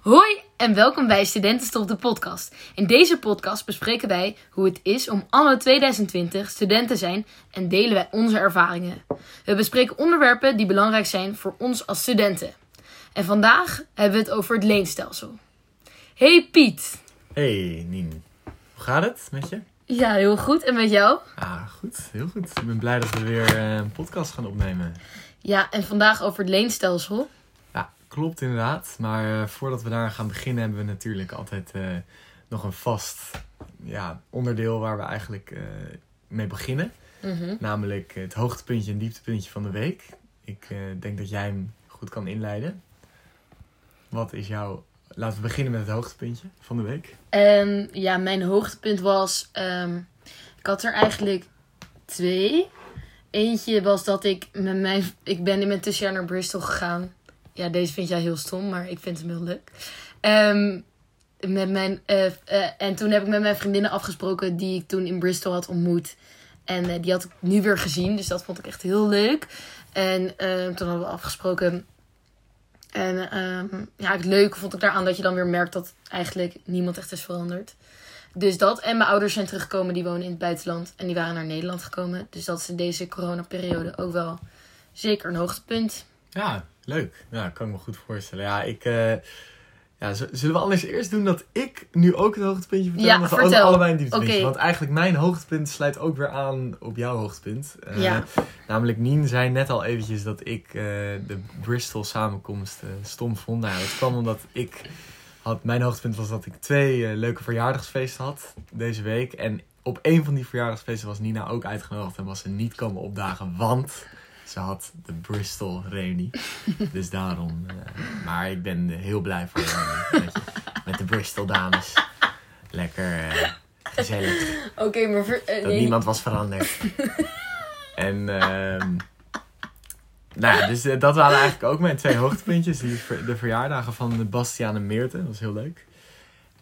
Hoi en welkom bij Studentenstof de podcast. In deze podcast bespreken wij hoe het is om anno 2020 student te zijn en delen wij onze ervaringen. We bespreken onderwerpen die belangrijk zijn voor ons als studenten. En vandaag hebben we het over het leenstelsel. Hey Piet. Hey Nien, hoe gaat het met je? Ja, heel goed. En met jou? Ah, goed, heel goed. Ik ben blij dat we weer eh, een podcast gaan opnemen. Ja, en vandaag over het leenstelsel. Klopt inderdaad. Maar eh, voordat we daar gaan beginnen, hebben we natuurlijk altijd eh, nog een vast ja, onderdeel waar we eigenlijk eh, mee beginnen. Mhm. Namelijk het hoogtepuntje en dieptepuntje van de week. Ik denk dat jij hem goed kan inleiden. Wat is jouw... Laten we beginnen met het hoogtepuntje van de week. En ja, mijn hoogtepunt was. ehm, ik had er eigenlijk twee. Eentje was dat ik met mijn. Ik ben in mijn tussenjaar naar Bristol gegaan. Ja, deze vind jij heel stom, maar ik vind hem heel leuk. Ehm, met mijn, eh, eh, en toen heb ik met mijn vriendinnen afgesproken die ik toen in Bristol had ontmoet. En eh, die had ik nu weer gezien, dus dat vond ik echt heel leuk. En ehm, toen hadden we afgesproken. En ehm, ja, het leuke vond ik daaraan dat je dan weer merkt dat eigenlijk niemand echt is veranderd. Dus dat. En mijn ouders zijn teruggekomen, die wonen in het buitenland. En die waren naar Nederland gekomen. Dus dat is in deze coronaperiode ook wel zeker een hoogtepunt. Ja, leuk. Ja, kan ik me goed voorstellen. Ja, ik... eh, ja, zullen we anders eerst doen dat ik nu ook het hoogtepuntje vertel? Ja, vertel. alle- allebei een dieptepuntje. Oké. Want eigenlijk mijn hoogtepunt sluit ook weer aan op jouw hoogtepunt. Eh, Ja. Namelijk Nien zei net al eventjes dat ik eh, de Bristol samenkomst eh, stom vond. Nou, dat kwam omdat ik... Had, mijn hoogtepunt was dat ik twee leuke verjaardagsfeesten had deze week. En op een van die verjaardagsfeesten was Nina ook uitgenodigd en was ze niet komen opdagen, want ze had de Bristol reunie. dus daarom. eh, maar ik ben heel blij voor je. Met, de Bristol dames. Lekker eh, gezellig. Oké, maar ver- eh, Dat nee. niemand was veranderd. en ehm nou ja, dus dat waren eigenlijk ook mijn twee hoogtepuntjes. Die de verjaardagen van Bastiaan en Meerte. Dat was heel leuk.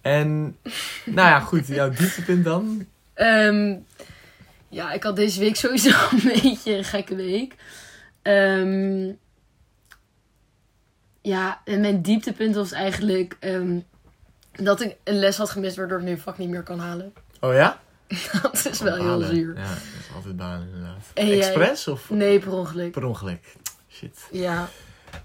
En nou ja, goed. Jouw dieptepunt dan? Ehm, ja, ik had deze week sowieso een beetje een gekke week. Ehm, ja, en mijn dieptepunt was eigenlijk ehm, dat ik een les had gemist waardoor ik nu vak niet meer kan halen. Oh ja? dat is wel heel zuur. Ja, dat is altijd balen inderdaad. En jij? Expres of Nee, per ongeluk. per ongeluk? Shit. Ja.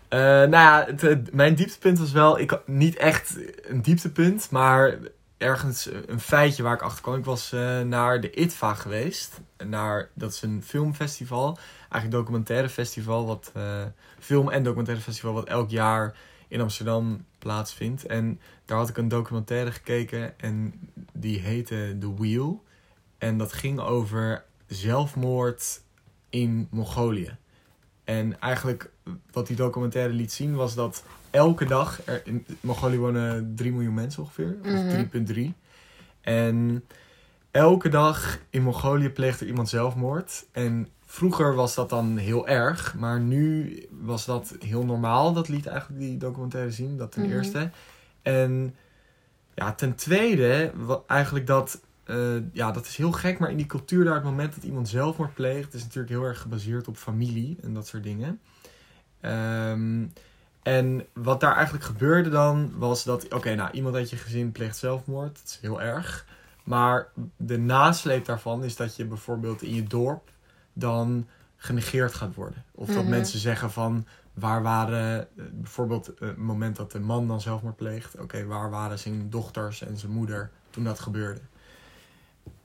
Eh, nou ja, het, mijn dieptepunt was wel, ik niet echt een dieptepunt, maar ergens een feitje waar ik achter kwam. Ik was eh, naar de ITVA geweest. Naar, dat is een filmfestival, eigenlijk documentaire festival, wat eh, film- en documentaire festival wat elk jaar in Amsterdam plaatsvindt. En daar had ik een documentaire gekeken en die heette The Wheel. En dat ging over zelfmoord in Mongolië. En eigenlijk wat die documentaire liet zien was dat elke dag, er in Mongolië wonen 3 miljoen mensen ongeveer, Mhm. of 3,3. En elke dag in Mongolië pleegt er iemand zelfmoord. En vroeger was dat dan heel erg, maar nu was dat heel normaal. Dat liet eigenlijk die documentaire zien, dat ten Mhm. eerste. En ja, ten tweede, eigenlijk dat, eh, ja, dat is heel gek, maar in die cultuur daar, het moment dat iemand zelfmoord pleegt, is natuurlijk heel erg gebaseerd op familie en dat soort dingen. Ehm, en wat daar eigenlijk gebeurde dan, was dat, oké, nou, iemand uit je gezin pleegt zelfmoord, dat is heel erg. Maar de nasleep daarvan is dat je bijvoorbeeld in je dorp dan genegeerd gaat worden. Of dat Mhm. mensen zeggen van, waar waren, eh, bijvoorbeeld eh, het moment dat de man dan zelfmoord pleegt, oké, waar waren zijn dochters en zijn moeder toen dat gebeurde?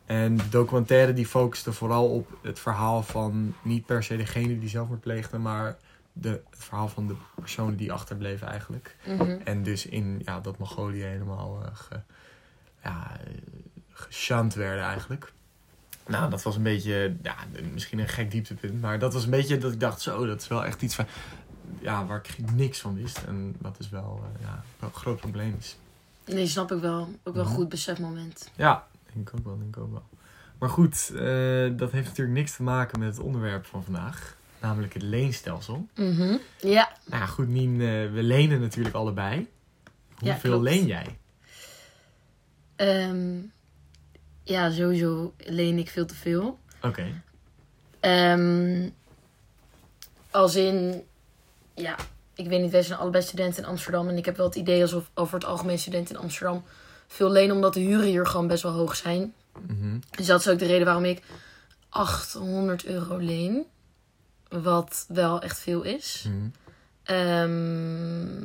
En de documentaire die focuste vooral op het verhaal van niet per se degene die zelfmoord pleegde, maar de, het verhaal van de personen die achterbleven eigenlijk. Mhm. En dus in ja, dat Mongolië helemaal ge, ja, eh, werden eigenlijk. Nou, dat was een beetje, ja, misschien een gek dieptepunt. Maar dat was een beetje dat ik dacht, zo, dat is wel echt iets van, ja, waar ik niks van wist. En wat dus wel, eh, ja, wel een groot probleem is. Nee, snap ik wel. Ook wel een Mhm. goed besefmoment. Ja, denk ik ook wel, denk ik ook wel. Maar goed, dat heeft natuurlijk niks te maken met het onderwerp van vandaag. Namelijk het leenstelsel. Mhm. Ja. Nou goed, Nien, eh, we lenen natuurlijk allebei. Hoeveel leen jij? Ehm, ja, sowieso leen ik veel te veel. Oké. Ehm, als in, ja, ik weet niet, wij zijn allebei studenten in Amsterdam. En ik heb wel het idee alsof over het algemeen studenten in Amsterdam veel lenen. Omdat de huren hier gewoon best wel hoog zijn. Mhm. Dus dat is ook de reden waarom ik 800 euro leen. Wat wel echt veel is. Mhm. Ehm,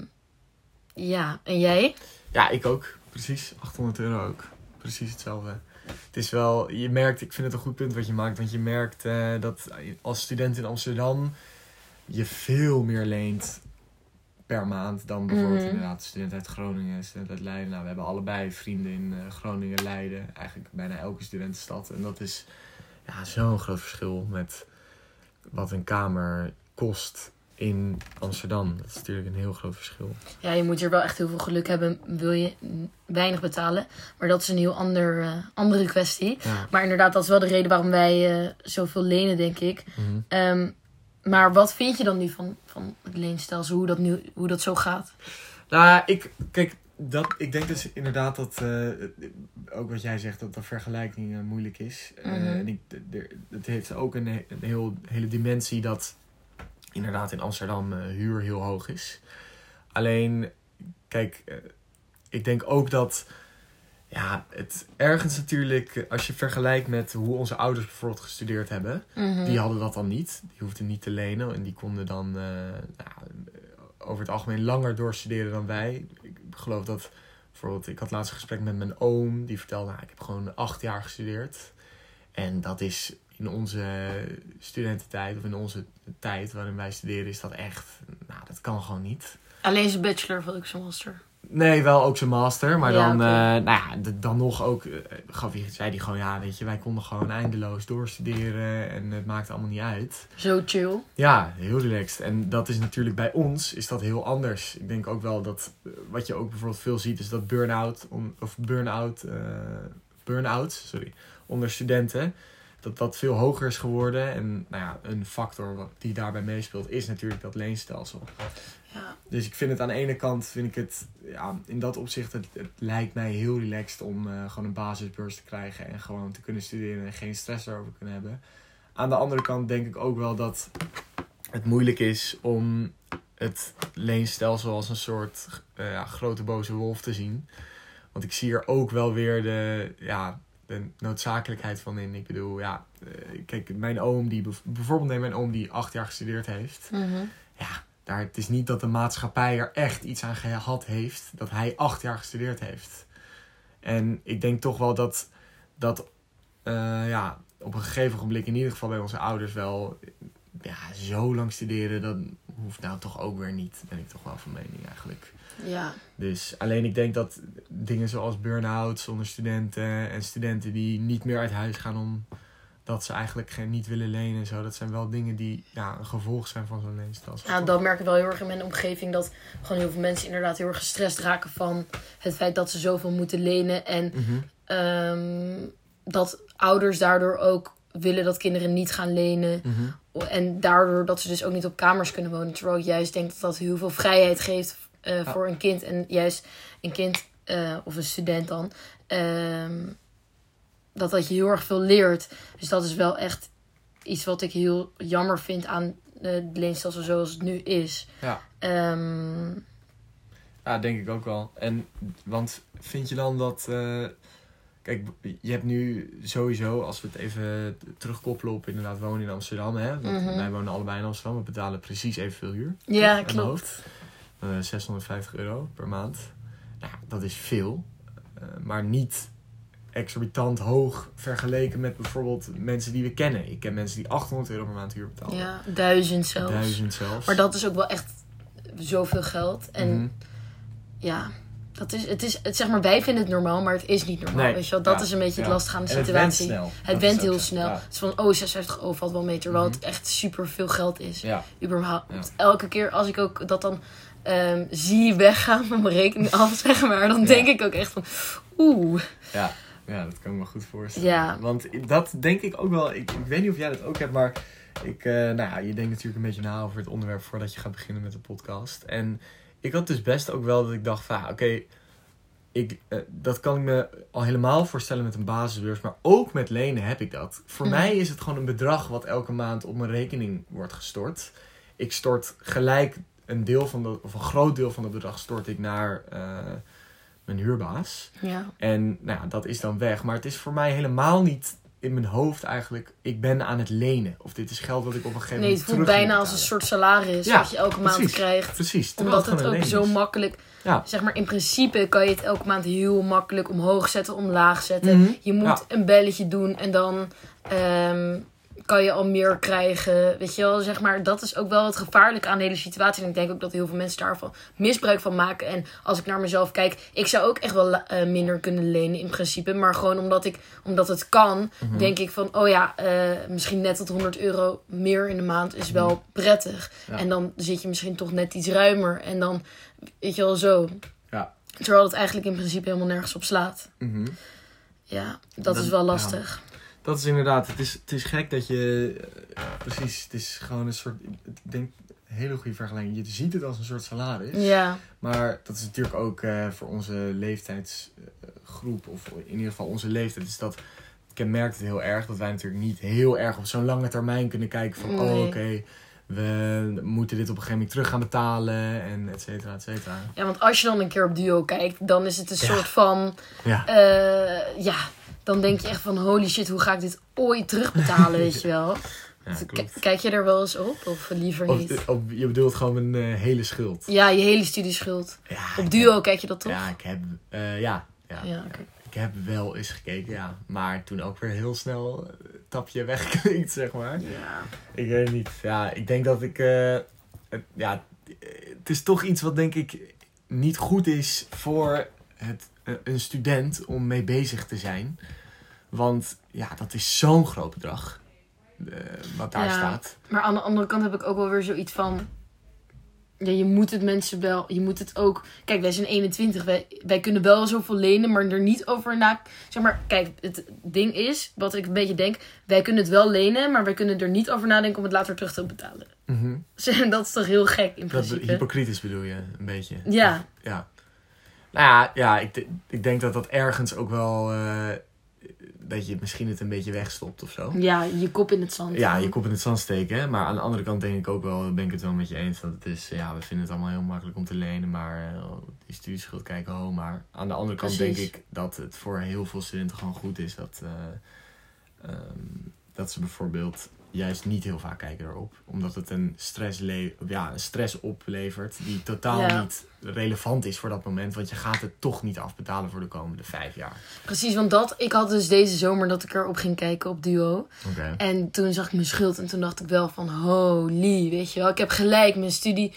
ja, en jij? Ja, ik ook. Precies. 800 euro ook. Precies hetzelfde. Het is wel, je merkt, ik vind het een goed punt wat je maakt. Want je merkt eh, dat als student in Amsterdam je veel meer leent per maand dan bijvoorbeeld Mhm. inderdaad een student uit Groningen, student uit Leiden. Nou, we hebben allebei vrienden in eh, Groningen, Leiden. Eigenlijk bijna elke studentenstad. En dat is ja, zo'n groot verschil met wat een kamer kost in Amsterdam. Dat is natuurlijk een heel groot verschil. Ja, je moet hier wel echt heel veel geluk hebben. Wil je weinig betalen. Maar dat is een heel ander, eh, andere kwestie. Ja. Maar inderdaad, dat is wel de reden waarom wij eh, zoveel lenen, denk ik. Mhm. Ehm, maar wat vind je dan nu van, van het leenstelsel? Hoe dat, nu, hoe dat zo gaat? Nou, ik, kijk, dat, ik denk dus inderdaad dat, eh, ook wat jij zegt, dat de vergelijking eh, moeilijk is. Eh, Mhm. en ik, het heeft ook een, een heel, hele dimensie dat inderdaad in Amsterdam huur heel hoog is. Alleen, kijk, ik denk ook dat, ja, het ergens natuurlijk, als je vergelijkt met hoe onze ouders bijvoorbeeld gestudeerd hebben, Mhm. die hadden dat dan niet. Die hoefden niet te lenen. En die konden dan nou, over het algemeen langer doorstuderen dan wij. Ik geloof dat bijvoorbeeld, ik had laatst een gesprek met mijn oom. Die vertelde, nou, ik heb gewoon acht jaar gestudeerd. En dat is in onze studententijd, of in onze tijd waarin wij studeren, is dat echt, nou, dat kan gewoon niet. Alleen zijn bachelor of ook zijn master. Nee, wel ook zijn master. Maar Ja, dan, eh, nou ja, dan nog ook, eh, gaf hij, zei hij gewoon, ja, weet je, wij konden gewoon eindeloos doorstuderen. En het maakte allemaal niet uit. Zo chill. Ja, heel relaxed. En dat is natuurlijk bij ons is dat heel anders. Ik denk ook wel dat eh, wat je ook bijvoorbeeld veel ziet is dat burn-out of burn-out burn-outs, sorry, onder studenten dat dat veel hoger is geworden en nou ja, een factor die daarbij meespeelt is natuurlijk dat leenstelsel. Ja. Dus ik vind het aan de ene kant vind ik het ja, in dat opzicht het, het lijkt mij heel relaxed om eh, gewoon een basisbeurs te krijgen en gewoon te kunnen studeren en geen stress erover te kunnen hebben. Aan de andere kant denk ik ook wel dat het moeilijk is om het leenstelsel als een soort eh, ja, grote boze wolf te zien. Want ik zie er ook wel weer de, ja, de noodzakelijkheid van in. Ik bedoel, ja, eh, kijk, mijn oom die, bijvoorbeeld neem mijn oom die acht jaar gestudeerd heeft. Mhm. Ja, daar, het is niet dat de maatschappij er echt iets aan gehad heeft dat hij acht jaar gestudeerd heeft. En ik denk toch wel dat dat eh, ja, op een gegeven moment in ieder geval bij onze ouders wel ja, zo lang studeren, dat hoeft nou toch ook weer niet. Ben ik toch wel van mening eigenlijk. Ja. Dus alleen ik denk dat dingen zoals burn-outs onder studenten en studenten die niet meer uit huis gaan omdat ze eigenlijk geen, niet willen lenen en zo, dat zijn wel dingen die ja, een gevolg zijn van zo'n leenstelsel. Ja, dat merk ik wel heel erg in mijn omgeving. Dat gewoon heel veel mensen inderdaad heel erg gestrest raken van het feit dat ze zoveel moeten lenen. En Mhm. ehm, dat ouders daardoor ook willen dat kinderen niet gaan lenen. Mhm. En daardoor dat ze dus ook niet op kamers kunnen wonen. Terwijl ik juist denk dat dat heel veel vrijheid geeft eh, Ja. voor een kind. En juist een kind, eh, of een student dan, ehm, dat dat je heel erg veel leert. Dus dat is wel echt iets wat ik heel jammer vind aan eh, het leenstelsel zoals het nu is. Ja. Ehm, Ja, denk ik ook wel. En, want vind je dan dat... eh, kijk, je hebt nu sowieso, als we het even terugkoppelen op inderdaad wonen in Amsterdam. Hè? Want Mhm. Wij wonen allebei in Amsterdam. We betalen precies evenveel huur. ja, klopt. hoofd. Eh, 650 euro per maand. Nou, dat is veel. Eh, maar niet exorbitant hoog vergeleken met bijvoorbeeld mensen die we kennen. Ik ken mensen die 800 euro per maand huur betalen. Ja, duizend zelfs. Duizend zelfs. Maar dat is ook wel echt zoveel geld. En Mhm. ja, dat is, het is, het, zeg maar, wij vinden het normaal, maar het is niet normaal. Nee, Weet je wel? Dat ja, is een beetje het ja. lastige aan de En het went situatie. snel. Het went heel snel. Ja. Het is van, oh, 56 euro valt wel mee. Terwijl Mhm. het echt super veel geld is. Ja. Überhaupt. Elke keer als ik ook dat dan ehm, zie weggaan met mijn rekening af, zeg maar. Dan denk ik ook echt van, oeh. Ja. Ja, dat kan ik me goed voorstellen. Ja. Want dat denk ik ook wel. Ik, ik weet niet of jij dat ook hebt, maar ik, eh, nou ja, je denkt natuurlijk een beetje na over het onderwerp voordat je gaat beginnen met de podcast. En ik had dus best ook wel dat ik dacht van, oké, ik, eh, dat kan ik me al helemaal voorstellen met een basisbeurs, maar ook met lenen heb ik dat. Voor Mhm. mij is het gewoon een bedrag wat elke maand op mijn rekening wordt gestort. Ik stort gelijk een deel van dat, of een groot deel van dat bedrag stort ik naar eh, mijn huurbaas. Ja. En nou ja, dat is dan weg. Maar het is voor mij helemaal niet in mijn hoofd eigenlijk, ik ben aan het lenen. Of dit is geld wat ik op een gegeven Nee, het moment voelt bijna als een soort salaris Ja, wat je elke maand krijgt. Precies, Omdat het ook zo makkelijk... Ja. Zeg maar, in principe kan je het elke maand heel makkelijk omhoog zetten, omlaag zetten. Mhm. Je moet Ja. een belletje doen en dan ehm, kan je al meer krijgen. Weet je wel, zeg maar, dat is ook wel het gevaarlijke aan de hele situatie. En ik denk ook dat heel veel mensen daarvan misbruik van maken. En als ik naar mezelf kijk, ik zou ook echt wel eh, minder kunnen lenen in principe. Maar gewoon omdat, ik, omdat het kan, Mhm. denk ik van, oh ja, eh, misschien net tot 100 euro meer in de maand is wel prettig. Ja. En dan zit je misschien toch net iets ruimer. En dan, weet je wel, zo. Ja. Terwijl het eigenlijk in principe helemaal nergens op slaat. Mhm. Ja, dat, Dat- is wel ja. Dat is inderdaad, het is, het is gek dat je, eh, precies, het is gewoon een soort, ik denk, een hele goede vergelijking. Je ziet het als een soort salaris. Ja, Maar dat is natuurlijk ook eh, voor onze leeftijdsgroep, of in ieder geval onze leeftijd, is dat kenmerkt het heel erg dat wij natuurlijk niet heel erg op zo'n lange termijn kunnen kijken van, oh oké, we moeten dit op een gegeven moment terug gaan betalen en et cetera, et cetera. Ja, want als je dan een keer op Duo kijkt, dan is het een Ja. soort van... Ja, eh, ja, dan denk je echt van holy shit, hoe ga ik dit ooit terugbetalen, weet je wel. ja klopt. Kijk je er wel eens op of liever niet? of je bedoelt gewoon een eh, hele schuld. Ja, je hele studieschuld. Ja, Op Duo kijk je dat toch? Ja, ik heb, eh, ja, ja. Ik heb wel eens gekeken, ja. Maar toen ook weer heel snel een tapje weggeklikt, zeg maar. Ja. Ik weet niet. Ja, ik denk dat ik... eh, het, ja, het is toch iets wat denk ik niet goed is voor het, eh, een student om mee bezig te zijn. Want ja, dat is zo'n groot bedrag. eh, wat daar Ja. staat. Maar aan de andere kant heb ik ook wel weer zoiets van... Ja, je moet het mensen wel... Je moet het ook... Kijk, wij zijn 21. Wij, wij kunnen wel zoveel lenen, maar er niet over na... Zeg maar, kijk, het ding is... Wat ik een beetje denk... Wij kunnen het wel lenen, maar wij kunnen er niet over nadenken om het later terug te betalen. Mhm. dat is toch heel gek in Dat principe? hypocriet bedoel je, een beetje. Ja. Ja. Nou ja, ja ik, ik denk dat dat ergens ook wel... eh, dat je misschien het een beetje wegstopt of zo. Ja, je kop in het zand. Ja, je kop in het zand steken. Hè? Maar aan de andere kant denk ik ook wel, ben ik het wel met je eens. Dat het is, ja, we vinden het allemaal heel makkelijk om te lenen. Maar eh, die studieschuld kijken ho. Maar aan de andere kant Precies. denk ik dat het voor heel veel studenten gewoon goed is. Dat, eh, ehm, dat ze bijvoorbeeld juist niet heel vaak kijken erop. Omdat het een stress, ja, een stress oplevert die totaal Ja. niet relevant is voor dat moment. Want je gaat het toch niet afbetalen voor de komende vijf jaar. Precies, want dat... Ik had dus deze zomer dat ik erop ging kijken op Duo. En toen zag ik mijn schuld en toen dacht ik wel van holy, weet je wel. Ik heb gelijk mijn studie,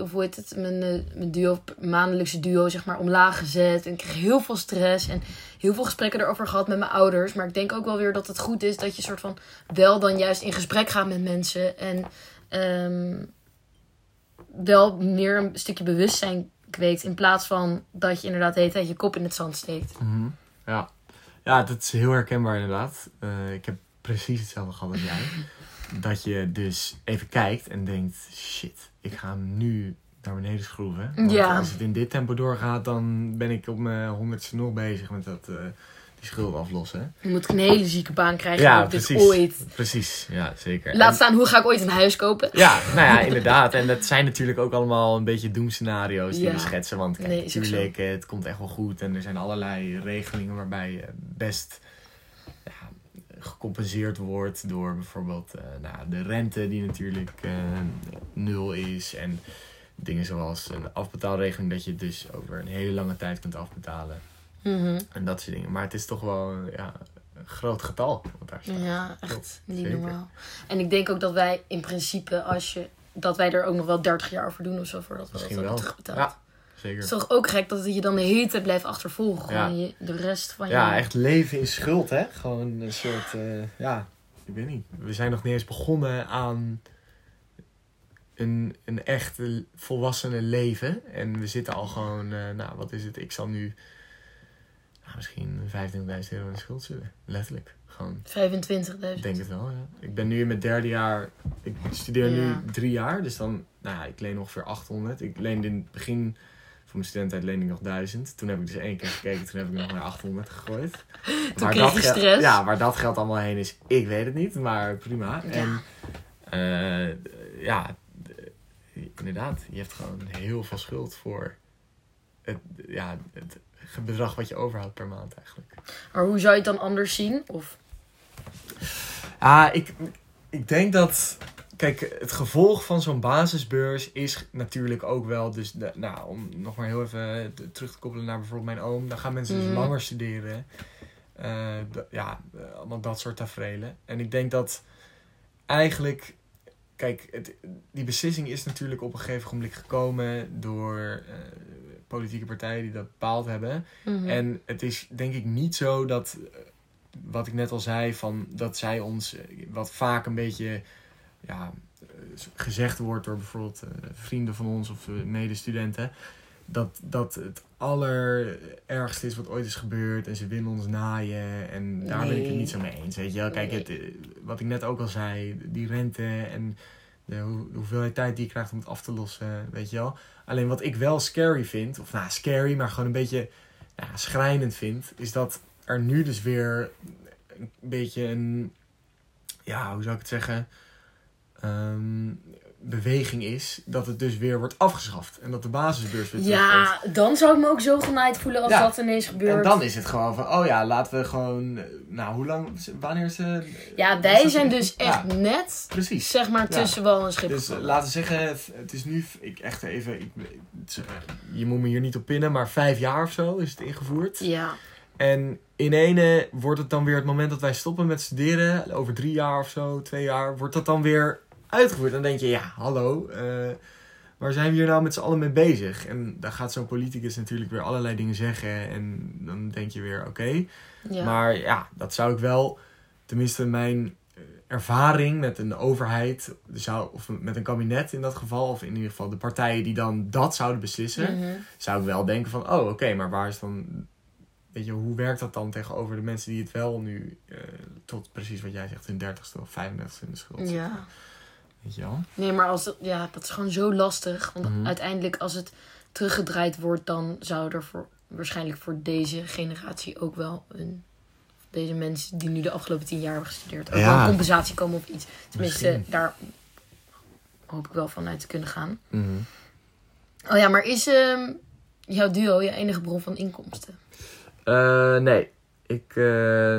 of hoe heet het, mijn, eh, mijn duo, maandelijkse duo zeg maar omlaag gezet. En ik kreeg heel veel stress en heel veel gesprekken erover gehad met mijn ouders. Maar ik denk ook wel weer dat het goed is dat je soort van wel dan juist in gesprek gaat met mensen. En ehm, wel meer een stukje bewustzijn kweekt in plaats van dat je inderdaad de hele tijd je kop in het zand steekt. Mhm. Ja. ja, dat is heel herkenbaar inderdaad. Eh, ik heb precies hetzelfde gehad als jij. dat je dus even kijkt en denkt, shit, ik ga hem nu naar beneden schroeven. Want Ja. als het in dit tempo doorgaat, dan ben ik op mijn honderdste nog bezig met dat, eh, die schuld aflossen. Dan moet ik een hele zieke baan krijgen Ja, dit precies. ooit. Precies, ja, zeker. Laat En- staan, hoe ga ik ooit een huis kopen? ja, nou ja, inderdaad. En dat zijn natuurlijk ook allemaal een beetje doemscenario's die Ja. we schetsen. Want kijk, Nee, natuurlijk, het komt echt wel goed. En er zijn allerlei regelingen waarbij je best gecompenseerd wordt door bijvoorbeeld eh, nou, de rente die natuurlijk eh, nul is. En dingen zoals een afbetaalregeling dat je het dus over een hele lange tijd kunt afbetalen. Mhm. En dat soort dingen. Maar het is toch wel ja, een groot getal wat daar staat. Ja, echt niet normaal. En ik denk ook dat wij in principe, als je, dat wij er ook nog wel 30 jaar over doen of zo, voordat we Misschien dat wel. hebben terugbetaald. Ja, Het zeker. is toch ook gek dat je dan de hele tijd blijft achtervolgen. Ja. Gewoon je, de rest van je... Ja, echt leven in schuld, hè? Gewoon een soort, eh, ja, ik weet niet. We zijn nog niet eens begonnen aan een, een echt volwassene leven. En we zitten al gewoon, eh, nou, wat is het? Ik zal nu nou, misschien 25.000 euro in schuld zitten. Letterlijk. Gewoon, 25.000. ik denk het wel, ja. Ik ben nu in mijn derde jaar, ik studeer Ja. nu drie jaar. Dus dan, nou ja, ik leen ongeveer 800. Ik leende in het begin... Voor mijn studententijd leende ik nog 1000. Toen heb ik dus één keer gekeken. Toen heb ik nog naar 800 gegooid. Toen kreeg je geld- stress. Ja, waar dat geld allemaal heen is, ik weet het niet. Maar prima. Ja. En eh, ja, inderdaad, je hebt gewoon heel veel schuld voor het, ja, het bedrag wat je overhoudt per maand eigenlijk. Maar hoe zou je het dan anders zien? Of... Ah, ik, ik denk dat. Kijk, het gevolg van zo'n basisbeurs is natuurlijk ook wel. Dus, de, nou, om nog maar heel even te- terug te koppelen naar bijvoorbeeld mijn oom. Dan gaan mensen dus Mhm. langer studeren. Eh, ja, eh, allemaal dat soort tafereelen. En ik denk dat eigenlijk. Kijk, het, die beslissing is natuurlijk op een gegeven moment gekomen door eh, politieke partijen die dat bepaald hebben. Mhm. En het is denk ik niet zo dat, wat ik net al zei, van dat zij ons, wat vaak een beetje ja, eh, gezegd wordt door bijvoorbeeld eh, vrienden van ons of eh, medestudenten, dat dat het allerergste is wat ooit is gebeurd en ze willen ons naaien en daar ben ik het niet zo mee eens. Weet je wel, kijk, Nee. het, wat ik net ook al zei, die rente en de hoeveelheid tijd die je krijgt om het af te lossen, weet je wel. Alleen wat ik wel scary vind, of nou scary, maar gewoon een beetje nou, schrijnend vind, is dat er nu dus weer een beetje een, ja, hoe zou ik het zeggen, Ehm, beweging is dat het dus weer wordt afgeschaft en dat de basisbeurs weer terugkomt. Ja, dan zou ik me ook zo genaaid voelen als Ja. dat ineens gebeurt. En dan is het gewoon van, oh ja, laten we gewoon, eh, nou hoe lang, wanneer is het? ja, wij zijn weer? dus echt Ja, net, precies. zeg maar, Ja. tussen wal en schip Dus eh, laten we zeggen, het- het is nu, ik echt even, ik, het eh, je moet me hier niet op pinnen, maar vijf jaar of zo is het ingevoerd. Ja, En in ene wordt het dan weer het moment dat wij stoppen met studeren, over drie jaar of zo, twee jaar, wordt dat dan weer uitgevoerd. Dan denk je, ja, hallo, eh, waar zijn we hier nou met z'n allen mee bezig? En dan gaat zo'n politicus natuurlijk weer allerlei dingen zeggen en dan denk je weer, oké. ja. Maar ja, dat zou ik wel, tenminste mijn ervaring met een overheid, zou, of met een kabinet in dat geval, of in ieder geval de partijen die dan dat zouden beslissen, Mhm. zou ik wel denken van, oh oké, maar waar is dan, weet je, hoe werkt dat dan tegenover de mensen die het wel nu, eh, tot precies wat jij zegt, hun dertigste of 35ste in de schuld zitten? Weet je wel? Nee, maar als dat, ja, dat is gewoon zo lastig. Want Mhm. uiteindelijk, als het teruggedraaid wordt, dan zou er voor, waarschijnlijk voor deze generatie ook wel een. Deze mensen die nu de afgelopen tien jaar hebben gestudeerd, ook Ja. wel een compensatie komen of iets. Tenminste, Misschien. daar hoop ik wel van uit te kunnen gaan. Mhm. Oh ja, maar is ehm, jouw duo je enige bron van inkomsten? Eh, nee, ik, eh,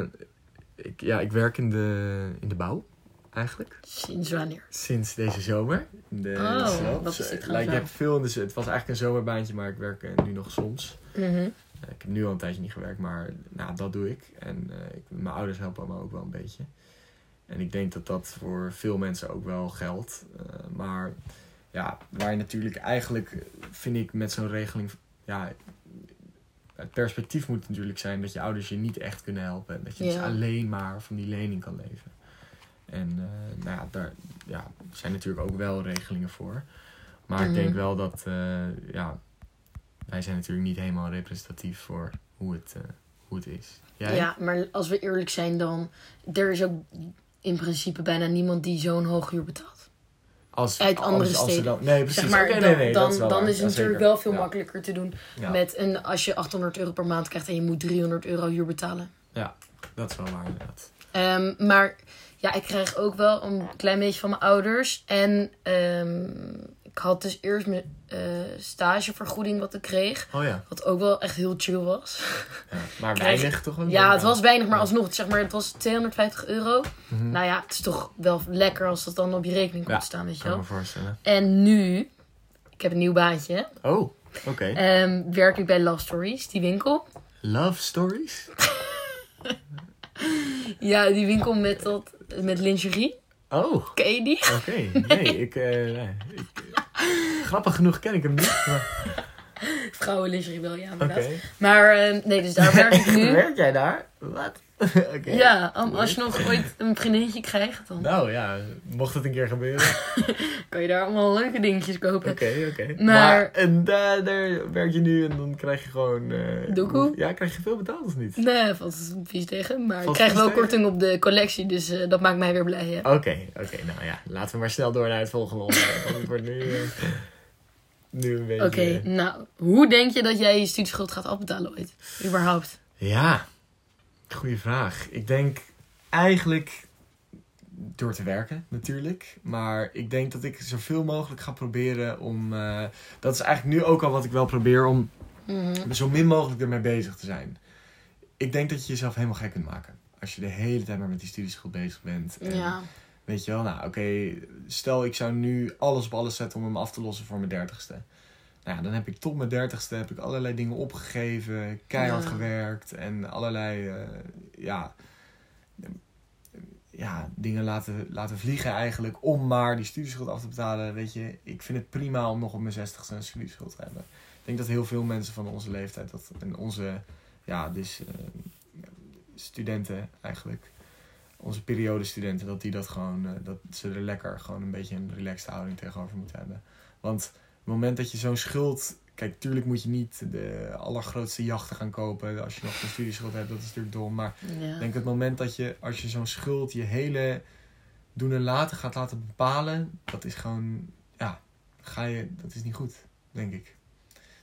ik, ja, ik werk in de, in de bouw, eigenlijk. Sinds wanneer? Sinds deze zomer. De, Oh, zelf. wat is like, ik nou? heb veel in de, het was eigenlijk een zomerbaantje, maar ik werk eh, nu nog soms. Mhm. Eh, ik heb nu al een tijdje niet gewerkt, maar nou, dat doe ik. En eh, ik, mijn ouders helpen me ook wel een beetje. En ik denk dat dat voor veel mensen ook wel geldt. Eh, maar ja, waar je natuurlijk eigenlijk, vind ik met zo'n regeling, ja, het perspectief moet natuurlijk zijn dat je ouders je niet echt kunnen helpen. En dat je dus alleen maar van die lening kan leven. En eh, nou ja, daar ja, zijn natuurlijk ook wel regelingen voor. Maar ik Mhm. denk wel dat, eh, ja, wij zijn natuurlijk niet helemaal representatief voor hoe het, eh, hoe het is. Jij? Ja, maar als we eerlijk zijn dan... Er is ook in principe bijna niemand die zo'n hoog huur betaalt. Als, Uit andere als steden. Dan, nee, precies. Zeg maar, dan, nee, nee, dat dan, is dan is het Ja, natuurlijk wel veel Ja. makkelijker te doen. Ja, Met een, als je 800 euro per maand krijgt en je moet 300 euro huur betalen. dat is wel waar inderdaad. Ehm, maar ja, ik krijg ook wel een klein beetje van mijn ouders. En ehm, ik had dus eerst mijn eh, stagevergoeding wat ik kreeg. Oh ja. Wat ook wel echt heel chill was. ja. Maar Krijg- weinig toch ook? Ja, het was weinig, maar alsnog, zeg maar, het was 250 euro. Mhm. Nou ja, het is toch wel lekker als dat dan op je rekening komt Ja, staan, weet je kan me wel. voorstellen. En nu, ik heb een nieuw baantje, Oh, oké. ehm, werk ik bij Love Stories, die winkel. Love stories? Ja, die winkel met, dat, met lingerie. Oh, oké. Ken je die? Nee, ik, eh, nee, ik, eh, grappig genoeg ken ik hem niet. maar- Vrouwenlingerie wel, ja, Oké. Maar ehm, nee, dus daar werk ik nu. Werk jij daar? Wat? Ja, um, als je nog ooit een vriendinnetje krijgt, dan Nou ja, mocht het een keer gebeuren. kan je daar allemaal leuke dingetjes kopen. Oké, oké. Maar- Maar... en daar, daar werk je nu en dan krijg je gewoon... Doekoe? hoe- Ja, krijg je veel betaald of niet? Nee, valt het vies tegen. Maar ik krijg wel tegen? korting op de collectie, dus eh, dat maakt mij weer blij. Ja. Oké, oké. nou ja, laten we maar snel door naar het volgende onderwerp. Want het wordt nu, eh, nu een beetje... Oké, nou, hoe denk je dat jij je studieschuld gaat afbetalen ooit? Überhaupt. Ja, goede vraag. Ik denk eigenlijk door te werken natuurlijk. Maar ik denk dat ik zoveel mogelijk ga proberen om. eh, dat is eigenlijk nu ook al wat ik wel probeer om Mhm. zo min mogelijk ermee bezig te zijn. Ik denk dat je jezelf helemaal gek kunt maken. Als je de hele tijd maar met die studieschuld bezig bent. En Ja. Weet je wel, nou oké, stel ik zou nu alles op alles zetten om hem af te lossen voor mijn dertigste. Nou ja, dan heb ik tot mijn dertigste heb ik allerlei dingen opgegeven, keihard Ja. gewerkt en allerlei eh, ja, ja, dingen laten, laten vliegen eigenlijk om maar die studieschuld af te betalen. Weet je, ik vind het prima om nog op mijn zestigste een studieschuld te hebben. Ik denk dat heel veel mensen van onze leeftijd dat, en onze, ja, dus eh, studenten eigenlijk, onze periodestudenten, dat die dat gewoon, eh, dat ze er lekker gewoon een beetje een relaxed houding tegenover moeten hebben. Want het moment dat je zo'n schuld, kijk, tuurlijk moet je niet de allergrootste jachten gaan kopen als je nog een studieschuld hebt, dat is natuurlijk dom, maar Ja. ik denk het moment dat je, als je zo'n schuld je hele doen en laten gaat laten bepalen, dat is gewoon, ja, ga je, dat is niet goed, denk ik.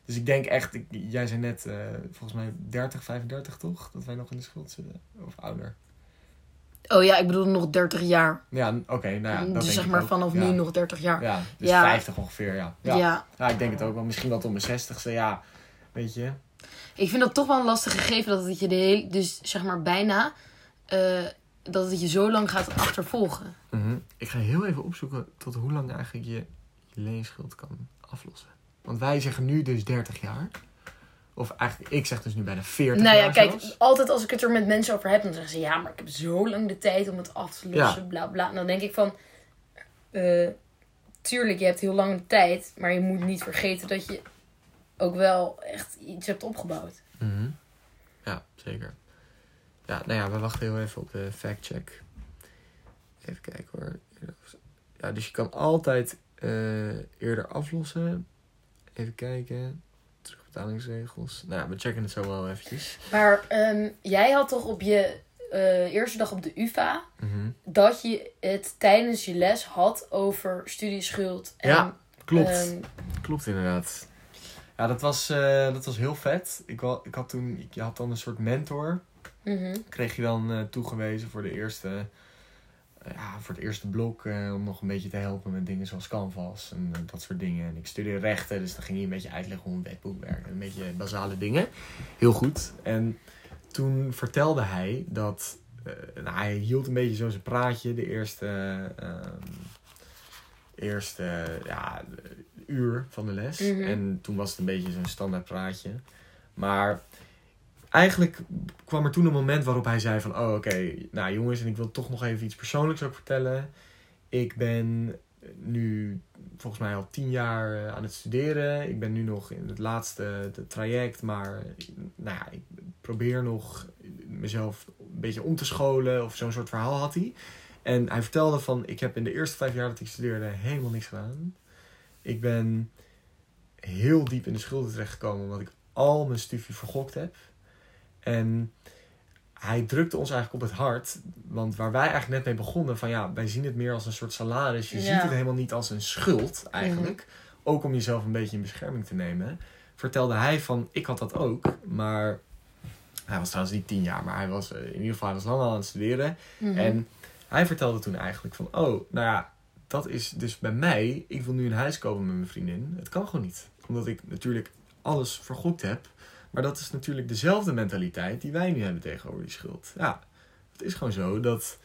Dus ik denk echt, ik, jij zei net, eh, volgens mij 30, 35 toch? Dat wij nog in de schuld zitten. Of ouder. Oh ja, ik bedoel nog 30 jaar. Ja, oké, nou ja. Dat dus denk zeg ik maar ook. vanaf ja. nu nog 30 jaar. Ja, dus Ja. 50 ongeveer, ja. Ja. Ja. ja. ik denk het ook wel. Misschien wel tot mijn 60ste, ja. Weet je. Ik vind dat toch wel een lastig gegeven dat het je de hele, dus zeg maar bijna, eh, dat het je zo lang gaat achtervolgen. Mhm. Ik ga heel even opzoeken tot hoe lang eigenlijk je, je leenschuld kan aflossen. Want wij zeggen nu dus 30 jaar. Of eigenlijk, ik zeg dus nu bijna 40 nou ja, kijk, zelfs. altijd als ik het er met mensen over heb, dan zeggen ze ja, maar ik heb zo lang de tijd om het af te lossen, bla bla. En dan denk ik van, eh, tuurlijk, je hebt heel lang de tijd, maar je moet niet vergeten dat je ook wel echt iets hebt opgebouwd. Mhm. Ja, zeker. Ja, nou ja, we wachten heel even op de fact check. Even kijken hoor. Ja, dus je kan altijd eh, eerder aflossen. Even kijken. Terugbetalingsregels. Nou we checken het zo wel eventjes. Maar ehm, jij had toch op je eh, eerste dag op de UvA Mhm. dat je het tijdens je les had over studieschuld. En, Ja, Klopt. ehm, Klopt inderdaad. Ja, dat was, eh, dat was heel vet. Ik, ik had toen, je had dan een soort mentor. mhm. Kreeg je dan eh, toegewezen voor de eerste, ja, voor het eerste blok. eh, om nog een beetje te helpen met dingen zoals Canvas en eh, dat soort dingen. En ik studeerde rechten, dus dan ging hij een beetje uitleggen hoe een wetboek werkt. Een beetje basale dingen. Heel goed. En toen vertelde hij dat, eh, nou, hij hield een beetje zo zijn praatje de eerste, ehm, eerste ja, uur van de les. Mhm. En toen was het een beetje zo'n standaard praatje. Maar eigenlijk kwam er toen een moment waarop hij zei van... Oh, oké, nou jongens, en ik wil toch nog even iets persoonlijks ook vertellen. Ik ben nu volgens mij al tien jaar eh, aan het studeren. Ik ben nu nog in het laatste traject. Maar nou ja, ik probeer nog mezelf een beetje om te scholen. Of zo'n soort verhaal had hij. En hij vertelde van... Ik heb in de eerste vijf jaar dat ik studeerde helemaal niks gedaan. Ik ben heel diep in de schulden terechtgekomen... omdat ik al mijn studie vergokt heb. En hij drukte ons eigenlijk op het hart. Want waar wij eigenlijk net mee begonnen, van ja, wij zien het meer als een soort salaris. Je Ja. ziet het helemaal niet als een schuld eigenlijk. Ook om jezelf een beetje in bescherming te nemen. Vertelde hij van, ik had dat ook. Maar hij was trouwens niet tien jaar, maar hij was eh, in ieder geval hij was lang al aan het studeren. Mhm. En hij vertelde toen eigenlijk van, oh, nou ja, dat is dus bij mij. Ik wil nu een huis kopen met mijn vriendin. Het kan gewoon niet. Omdat ik natuurlijk alles vergokt heb. Maar dat is natuurlijk dezelfde mentaliteit die wij nu hebben tegenover die schuld. Ja, het is gewoon zo dat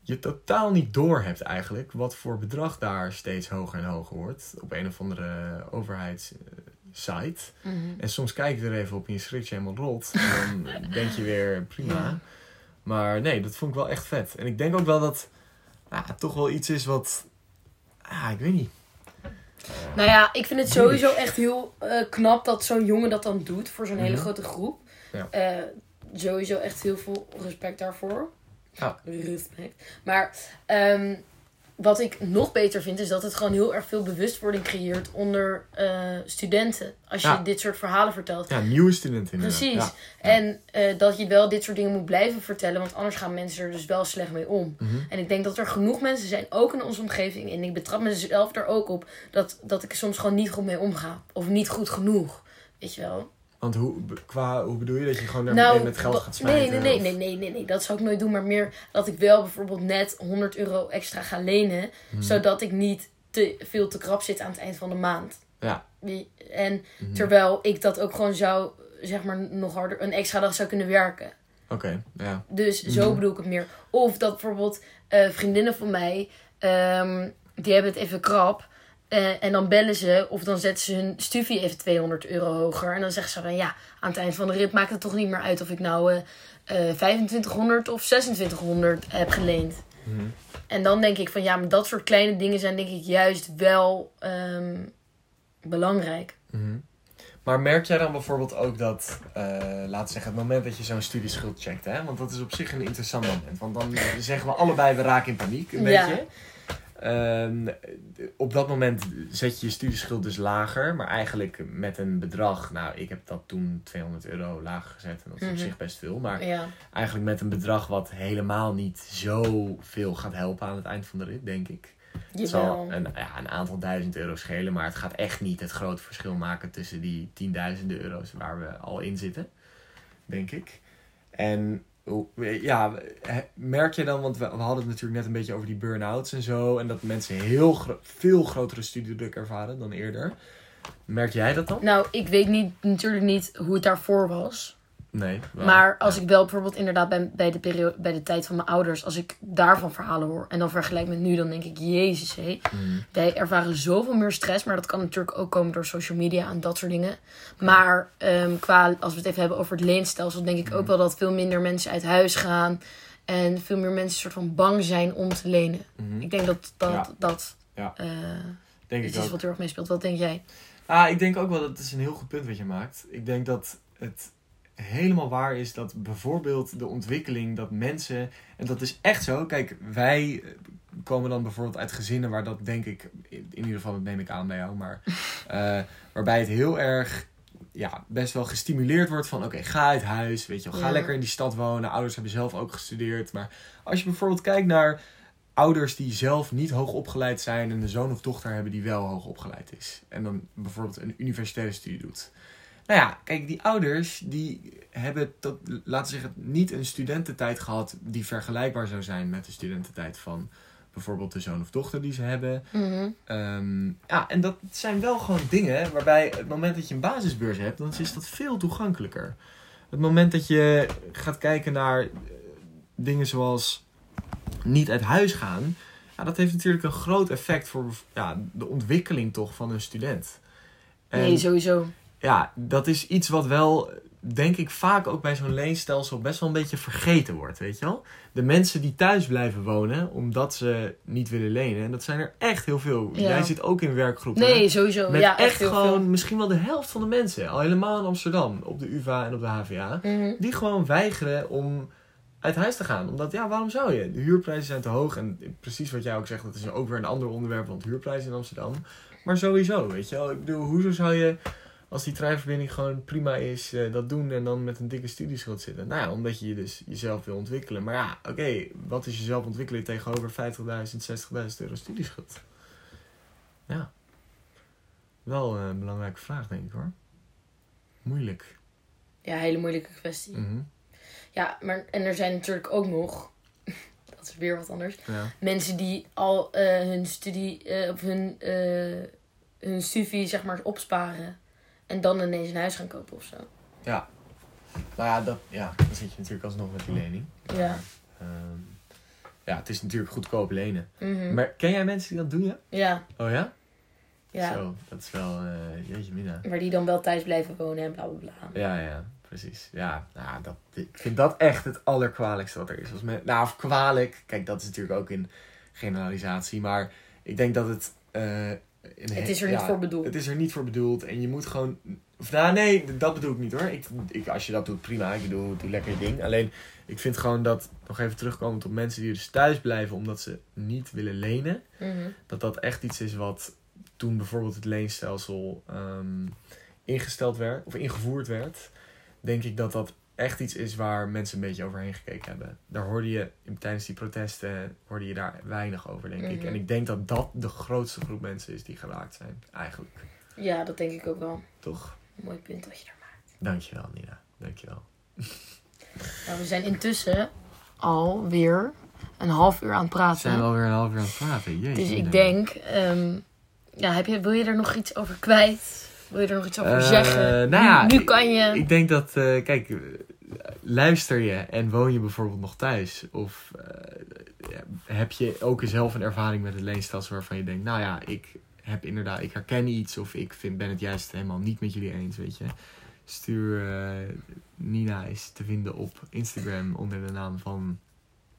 je totaal niet door hebt eigenlijk wat voor bedrag daar steeds hoger en hoger wordt. Op een of andere overheidssite. Mhm. En soms kijk je er even op en je schrikt je helemaal rot. En dan denk je weer prima. Ja. Maar nee, dat vond ik wel echt vet. En ik denk ook wel dat ja, het toch wel iets is wat... Ah, ik weet niet. Nou ja, ik vind het sowieso echt heel eh, knap dat zo'n jongen dat dan doet voor zo'n hele Mhm. grote groep. Ja. Eh, sowieso echt heel veel respect daarvoor. Ja. Respect. Maar ehm, wat ik nog beter vind, is dat het gewoon heel erg veel bewustwording creëert onder eh, studenten. Als je dit soort verhalen vertelt. Ja, nieuwe studenten inderdaad. Precies. Ja. En eh, dat je wel dit soort dingen moet blijven vertellen, want anders gaan mensen er dus wel slecht mee om. Mhm. En ik denk dat er genoeg mensen zijn, ook in onze omgeving, en ik betrap mezelf er ook op, dat, dat ik er soms gewoon niet goed mee omga. Of niet goed genoeg. Weet je wel? Want hoe, qua, hoe bedoel je dat je gewoon Nou, met geld gaat smijten? Nee, nee, nee, nee, nee, nee, nee, dat zou ik nooit doen. Maar meer dat ik wel bijvoorbeeld net 100 euro extra ga lenen. Mhm. Zodat ik niet te veel te krap zit aan het eind van de maand. Ja. En Mhm. terwijl ik dat ook gewoon zou, zeg maar, nog harder, een extra dag zou kunnen werken. Oké, ja. Dus zo Mhm. bedoel ik het meer. Of dat bijvoorbeeld eh, vriendinnen van mij, ehm, die hebben het even krap. Eh, en dan bellen ze of dan zetten ze hun studie even 200 euro hoger. En dan zeggen ze van ja, aan het eind van de rit maakt het toch niet meer uit of ik nou eh eh 2500 of 2600 heb geleend. Mhm. En dan denk ik van ja, maar dat soort kleine dingen zijn denk ik juist wel ehm, belangrijk. Mhm. Maar merk jij dan bijvoorbeeld ook dat, eh laten we zeggen, het moment dat je zo'n studieschuld checkt, hè? Want dat is op zich een interessant moment. Want dan zeggen we allebei, we raken in paniek, een Ja. beetje. Ehm, op dat moment zet je je studieschuld dus lager, maar eigenlijk met een bedrag, nou, ik heb dat toen 200 euro lager gezet en dat is op Mhm. zich best veel, maar Ja, eigenlijk met een bedrag wat helemaal niet zoveel gaat helpen aan het eind van de rit, denk ik. Het zal een, ja, een aantal duizend euro schelen, maar het gaat echt niet het grote verschil maken tussen die tienduizenden euro's waar we al in zitten, denk ik. En ja, merk je dan, want we, hadden het natuurlijk net een beetje over die burn-outs en zo, en dat mensen heel veel grotere studiedruk ervaren dan eerder. Merk jij dat dan? Nou, ik weet niet, natuurlijk niet hoe het daarvoor was. Nee. Maar als Ja. ik wel bijvoorbeeld inderdaad bij, bij, de periode, bij de tijd van mijn ouders, als ik daarvan verhalen hoor en dan vergelijk met nu, dan denk ik, jezus hé. Mhm. Wij ervaren zoveel meer stress, maar dat kan natuurlijk ook komen door social media en dat soort dingen. Maar ehm, qua, als we het even hebben over het leenstelsel, denk ik ook wel dat veel minder mensen uit huis gaan. En veel meer mensen soort van bang zijn om te lenen. Mhm. Ik denk dat dat, Ja. dat Ja. eh, Denk iets ik is ook. wat er ook meespeelt. Wat denk jij? Ah, ik denk ook wel dat het is een heel goed punt wat je maakt. Ik denk dat het helemaal waar is dat bijvoorbeeld de ontwikkeling dat mensen, en dat is echt zo, kijk, wij eh, komen dan bijvoorbeeld uit gezinnen waar dat denk ik, in ieder geval dat neem ik aan bij jou, maar eh, waarbij het heel erg, ja, best wel gestimuleerd wordt van, oké, ga uit huis, weet je wel, ga Ja. lekker in die stad wonen. Ouders hebben zelf ook gestudeerd, maar als je bijvoorbeeld kijkt naar ouders die zelf niet hoog opgeleid zijn en een zoon of dochter hebben die wel hoog opgeleid is. En dan bijvoorbeeld een universitaire studie doet. Nou ja, kijk, die ouders die hebben tot, laten we zeggen, niet een studententijd gehad die vergelijkbaar zou zijn met de studententijd van bijvoorbeeld de zoon of dochter die ze hebben. Mhm. Ehm, ja, en dat zijn wel gewoon dingen waarbij het moment dat je een basisbeurs hebt, dan is dat veel toegankelijker. Het moment dat je gaat kijken naar eh, dingen zoals niet uit huis gaan, ja, dat heeft natuurlijk een groot effect voor ja, de ontwikkeling toch van een student. En Nee, sowieso. Ja, dat is iets wat wel, denk ik, vaak ook bij zo'n leenstelsel best wel een beetje vergeten wordt, weet je wel? De mensen die thuis blijven wonen omdat ze niet willen lenen, en dat zijn er echt heel veel. Ja. Jij zit ook in werkgroepen. Nee, sowieso. Met ja, echt, echt gewoon veel. misschien wel de helft van de mensen, al helemaal in Amsterdam, op de UvA en op de HVA, Mhm. die gewoon weigeren om uit huis te gaan. Omdat, ja, waarom zou je? De huurprijzen zijn te hoog. En precies wat jij ook zegt, dat is ook weer een ander onderwerp, want huurprijzen in Amsterdam. Maar sowieso, weet je wel. Ik bedoel, hoezo zou je, als die treinverbinding gewoon prima is, eh, dat doen en dan met een dikke studieschuld zitten? Nou ja, omdat je je dus jezelf wil ontwikkelen. Maar ja, oké, wat is jezelf ontwikkelen tegenover 50.000, 60.000 euro studieschuld? Ja. Wel een belangrijke vraag, denk ik hoor. Moeilijk. Ja, hele moeilijke kwestie. Mhm. Ja, maar en er zijn natuurlijk ook nog, dat is weer wat anders, Ja. mensen die al eh, hun studie eh, of hun, hun studie zeg maar opsparen en dan ineens een huis gaan kopen of zo. Ja. Nou ja, dat, ja, dan zit je natuurlijk alsnog met die lening. Ja. Ehm, ja, het is natuurlijk goedkoop lenen. Mhm. Maar ken jij mensen die dat doen, ja? Ja, Oh ja? ja. Zo, dat is wel, eh jeetje mina. Maar die dan wel thuis blijven wonen en bla bla bla. Ja, ja, precies. Ja, nou, dat, ik vind dat echt het allerkwalijkste wat er is. Als men, nou, of kwalijk, kijk, dat is natuurlijk ook een generalisatie. Maar ik denk dat het... eh, Het he- is er niet ja, voor bedoeld. Het is er niet voor bedoeld. En je moet gewoon... Of, nou, nee, dat bedoel ik niet hoor. Ik, ik, als je dat doet, prima. Ik bedoel, doe lekker je ding. Alleen, ik vind gewoon dat... Nog even terugkomend op mensen die dus thuis blijven omdat ze niet willen lenen. Mhm. Dat dat echt iets is wat toen bijvoorbeeld het leenstelsel ehm, ingesteld werd. Of ingevoerd werd. Denk ik dat dat echt iets is waar mensen een beetje overheen gekeken hebben. Daar hoorde je tijdens die protesten hoorde je daar weinig over, denk ik. Mhm. En ik denk dat dat de grootste groep mensen is die geraakt zijn, eigenlijk. Ja, dat denk ik ook wel. Toch? Een mooi punt wat je daar maakt. Dankjewel, Nina. Dankjewel. Nou, we zijn intussen alweer een half uur aan het We praten. zijn alweer een half uur aan het praten. Jeetje, dus ik denk, ehm, ja, heb je, wil je er nog iets over kwijt? Wil je er nog iets over Eh, zeggen? nou ja, nu, kan je. Ik denk dat, eh, kijk, luister je en woon je bijvoorbeeld nog thuis? Of eh, heb je ook zelf een ervaring met het leenstelsel waarvan je denkt, nou ja, ik heb inderdaad, ik herken iets of ik vind, ben het juist helemaal niet met jullie eens, weet je. Stuur, eh, Nina is te vinden op Instagram onder de naam van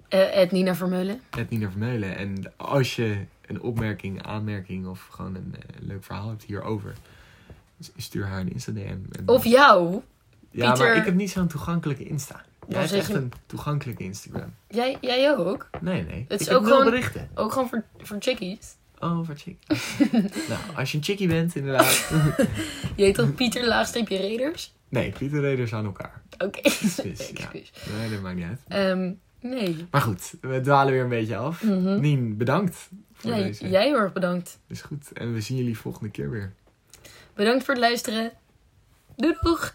Ed Nina Vermeulen. het Nina Vermeulen. En als je een opmerking, aanmerking of gewoon een leuk verhaal hebt hierover, stuur haar een Insta-DM. Of jou. Ja, Pieter- maar ik heb niet zo'n toegankelijke Insta. Jij hebt zeg echt je- een toegankelijke Instagram. Jij, jij ook. Nee, nee. Het is ik ook gewoon- berichten. Ook gewoon voor, voor chickies. Oh, wat chic. nou, als je een chickie bent, inderdaad. Je heet toch Pieter laagstreepje Reders? nee, Pieter Reders aan elkaar. Oké. Excuus, ja. Excuus. Nee, dat maakt niet uit. Ehm, nee. Maar goed, we dwalen weer een beetje af. Mhm. Nien, bedankt voor Ja, deze. jij heel erg bedankt. Is goed. En we zien jullie volgende keer weer. Bedankt voor het luisteren. Doei doeg!